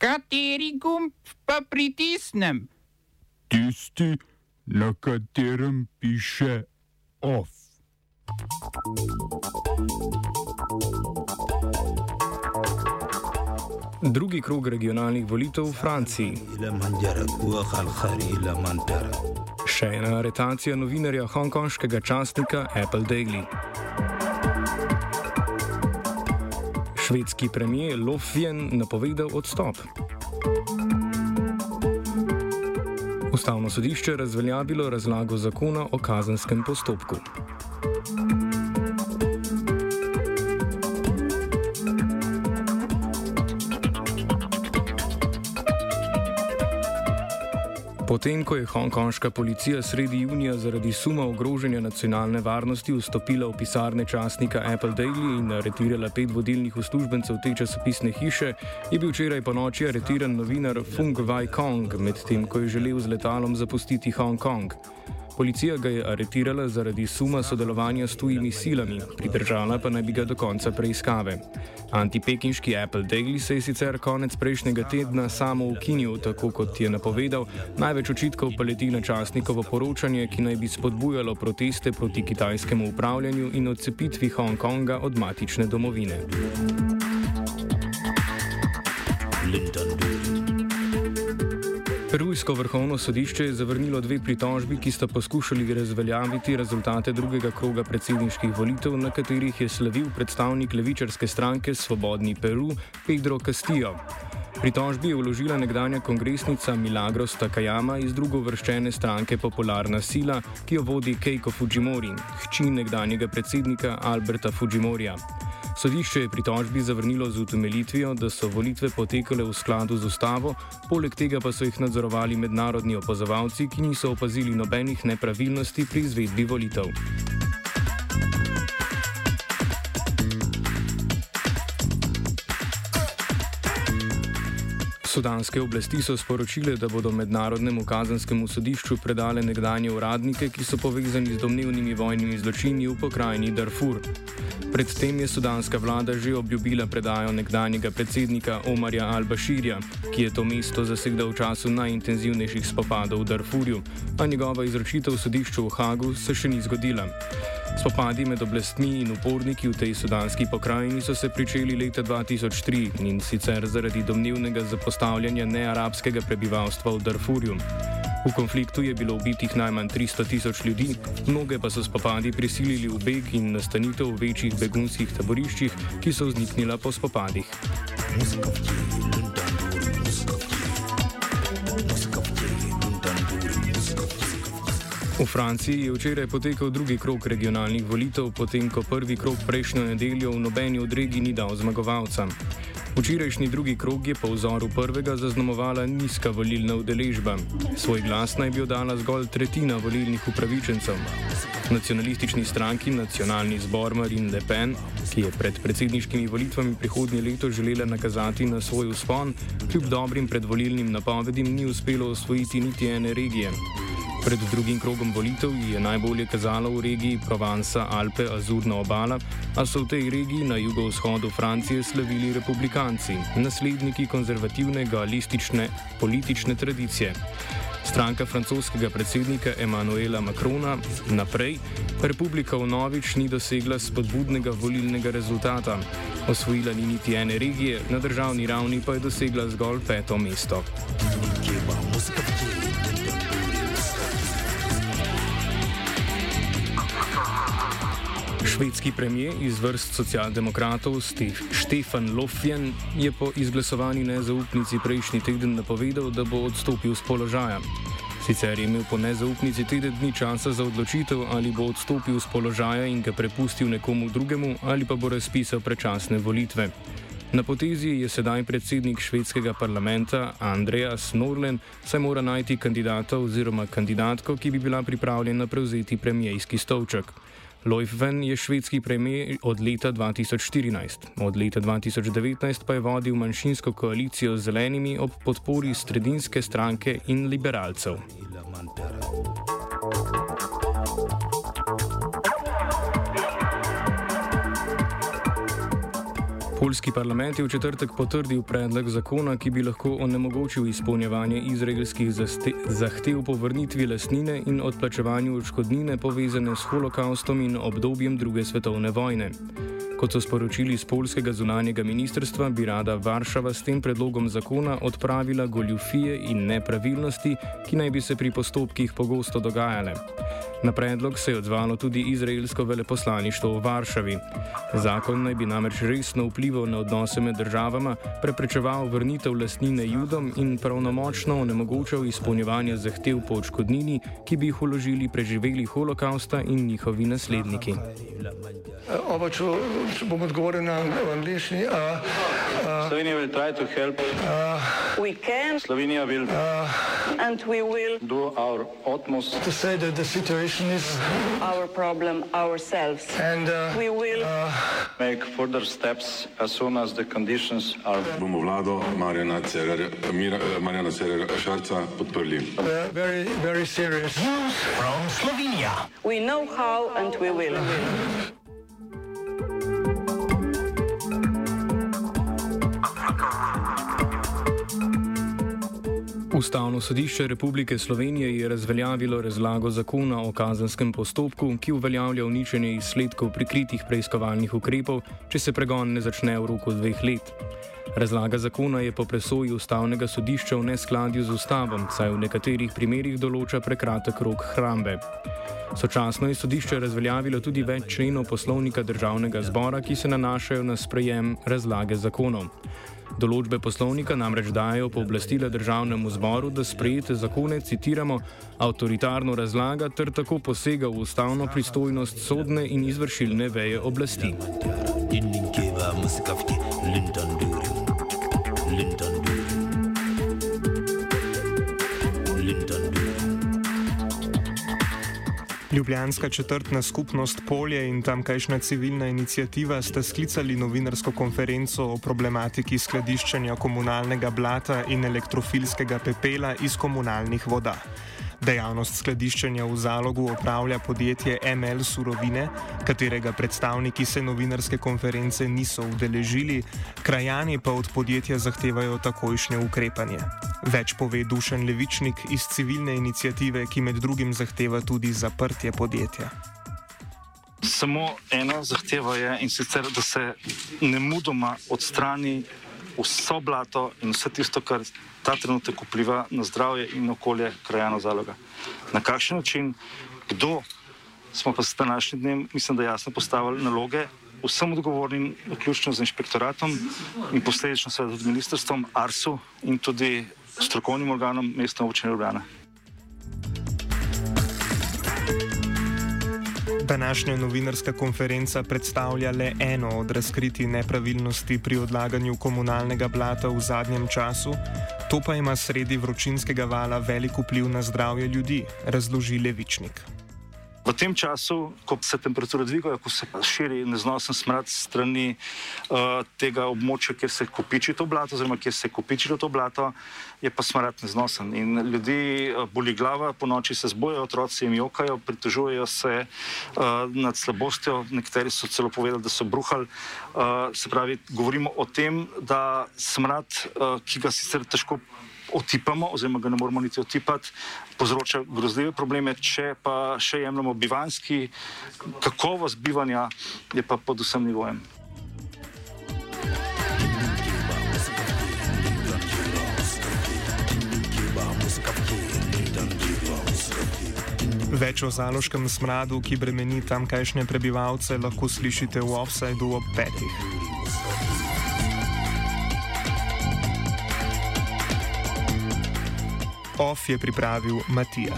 Kateri gumb pa pritisnem? Tisti, na katerem piše OF. Drugi krog regionalnih volitev v Franciji. Še ena aretacija novinarja hongkonškega časnika Apple Daily. Švedski premijer Lofven napovedal odstop. Ustavno sodišče razveljavilo razlago zakona o kazenskem postopku. Potem, ko je hongkonška policija sredi junija zaradi suma ogrožanja nacionalne varnosti vstopila v pisarne časnika Apple Daily in aretirala pet vodilnih uslužbencev te časopisne hiše, je bil včeraj po noči aretiran novinar Fung Wai Kong, medtem ko je želel z letalom zapustiti Hongkong. Policija ga je aretirala zaradi suma sodelovanja s tujimi silami, pridržala pa naj bi ga do konca preiskave. Antipekinški Apple Daily se je sicer konec prejšnjega tedna samo ukinil, tako kot je napovedal, največ očitkov pa leti na časnikovo poročanje, ki naj bi spodbujalo proteste proti kitajskemu upravljanju in odcepitvi Hongkonga od matične domovine. London. Perujsko vrhovno sodišče je zavrnilo dve pritožbi, ki sta poskušali razveljaviti rezultate drugega kroga predsedniških volitev, na katerih je slavil predstavnik levičarske stranke Svobodni Peru Pedro Castillo. Pritožbi je vložila nekdanja kongresnica Milagros Takayama iz drugovrščene stranke Popularna sila, ki jo vodi Keiko Fujimori, hči nekdanjega predsednika Alberta Fujimorija. Sodišče je pritožbi zavrnilo z utemeljitvijo, da so volitve potekale v skladu z ustavo, poleg tega pa so jih nadzorovali mednarodni opazovalci, ki niso opazili nobenih nepravilnosti pri izvedbi volitev. Sudanske oblasti so sporočile, da bodo mednarodnemu kazanskemu sodišču predale nekdanje uradnike, ki so povezani z domnevnimi vojnimi zločini v pokrajini Darfur. Predtem je sudanska vlada že obljubila predajo nekdanjega predsednika Omarja Al-Bashirja, ki je to mesto zasedal v času najintenzivnejših spopadov v Darfurju, a njegova izročitev sodišču v Hagu se še ni zgodila. Spopadi med oblastmi in uporniki v tej sudanski pokrajini so se pričeli leta 2003 in sicer zaradi domnevnega zapostavljanja nearabskega prebivalstva v Darfurju. V konfliktu je bilo ubitih najmanj 300 tisoč ljudi, mnoge pa so spopadi prisilili v beg in nastanitev v večjih begunskih taboriščih, ki so vzniknila po spopadih. Muzika. V Franciji je včeraj potekal drugi krok regionalnih volitev, potem ko prvi krok prejšnjo nedeljo v nobeni od regij ni dal zmagovalca. Včerajšnji drugi krok je po vzoru prvega zaznamovala nizka volilna udeležba. Svoj glas naj bi oddala zgolj tretjina volilnih upravičencev. Nacionalistični stranki Nacionalni zbor Marine Le Pen, ki je pred predsedniškimi volitvami prihodnje leto želela nakazati na svoj uspon, kljub dobrim predvolilnim napovedim ni uspelo osvojiti niti ene regije. Pred drugim krogom volitev je najbolje kazalo v regiji Provence, Alpe, Azurna obala, a so v tej regiji na jugovzhodu Francije slavili republikanci, nasledniki konzervativne galistične politične tradicije. Stranka francoskega predsednika Emanuela Macrona naprej, republika v novič ni dosegla spodbudnega volilnega rezultata. Osvojila ni niti ene regije, na državni ravni pa je dosegla zgolj peto mesto. Švedski premijer iz vrst socialdemokratov Stefan Lofven je po izglasovani nezaupnici prejšnji teden napovedal, da bo odstopil z položaja. Sicer je imel po nezaupnici teden dni časa za odločitev, ali bo odstopil z položaja in ga prepustil nekomu drugemu, ali pa bo razpisal predčasne volitve. Na potezi je sedaj predsednik švedskega parlamenta Andreas Norlen, saj mora najti kandidata oziroma kandidatko, ki bi bila pripravljena prevzeti premijejski stolček. Loifven je švedski premijer od leta 2014. Od leta 2019 pa je vodil manjšinsko koalicijo z zelenimi ob podpori sredinske stranke in liberalcev. Poljski parlament je v četrtek potrdil predlog zakona, ki bi lahko onemogočil izpolnjevanje izraelskih zahtev po vrnitvi lasnine in odplačevanju odškodnine povezane s holokaustom in obdobjem druge svetovne vojne. Kot so sporočili iz polskega zunanjega ministrstva, bi rada Varšava s tem predlogom zakona odpravila goljufije in nepravilnosti, ki naj bi se pri postopkih pogosto dogajale. Na predlog se je odzvalo tudi izraelsko veleposlaništvo v Varšavi. Zakon naj bi namreč resno vplival na odnose med državama, preprečeval vrnitev lasnine judom in pravnomočno onemogočal izpolnjevanje zahtev po odškodnini, ki bi jih uložili preživeli holokausta in njihovi nasledniki. Oba, če bom odgovoril na angliški. Slovenija bo poskušala pomagati. Slovenija bo naredila naš utmost, da bo rekla, da je situacija naš problem, naše. In da bomo naredili nadaljnje korake, as soon as the conditions are. Bomo vlado Marjana Cererera Šarca podprli. Very, very serious. News from Slovenija. We know how and we will. Ustavno sodišče Republike Slovenije je razveljavilo razlago zakona o kazenskem postopku, ki uveljavlja uničenje izsledkov prikritih preiskovalnih ukrepov, če se pregon ne začne v roku dveh let. Razlaga zakona je po presoji ustavnega sodišča v neskladju z ustavom, saj v nekaterih primerjih določa prekratek rok hrambe. Sočasno je sodišče razveljavilo tudi več členov poslovnika državnega zbora, ki se nanašajo na sprejem razlage zakonov. Določbe poslovnika namreč dajo pooblastila državnemu zboru, da sprejete zakone, citiramo, avtoritarno razlaga ter tako posega v ustavno pristojnost sodne in izvršilne veje oblasti. Ljubljanska četrtna skupnost Polje in tamkajšnja civilna inicijativa sta sklicali novinarsko konferenco o problematiki skladiščenja komunalnega blata in elektrofilskega pepela iz komunalnih voda. Dejavnost skladiščenja v zalogu opravlja podjetje ML Surovine, katerega predstavniki se novinarske konference niso udeležili, krajani pa od podjetja zahtevajo takojšnje ukrepanje. Več pove Dušen Levičnik iz civilne inicijative, ki med drugim zahteva tudi zaprtje podjetja. Samo ena zahteva je in sicer, da se ne mudoma odstrani vso blato in vse tisto, kar ta trenutek vpliva na zdravje in okolje krajano zaloga. Na kakšen način, kdo smo pa s današnjim dnem, mislim, da jasno postavili naloge vsem odgovornim, vključno z inšpektoratom in posledično seveda tudi ministrstvom, ARSU in tudi strokovnim organom mestne občine Ljubljana. Današnja novinarska konferenca predstavlja le eno od razkritij nepravilnosti pri odlaganju komunalnega blata v zadnjem času, to pa ima sredi vročinskega vala velik vpliv na zdravje ljudi, razloži Levičnik. V tem času, ko se temperature dvigajo, ko se širi neznosen smrad strani uh, tega območja, kjer se kopiči to blato, oziroma kjer se je kopičilo to blato, je pa smrad neznosen. In ljudi uh, boli glava, po noči se zbojajo, otroci jim jokajo, pritožujejo se uh, nad slabostjo, nekateri so celo povedali, da so bruhali. Uh, se pravi, govorimo o tem, da smrad, uh, ki ga sicer težko otipamo, oziroma ga ne moramo niti otipati, povzroča grozljive probleme. Če pa še jemljemo bivanski, kakovost bivanja je pa pod vsem nivojem. Več o zaloškem smradu, ki bremeni tamkajšnje prebivalce, lahko slišite v offsajdu ob petih. OF je pripravil Matija.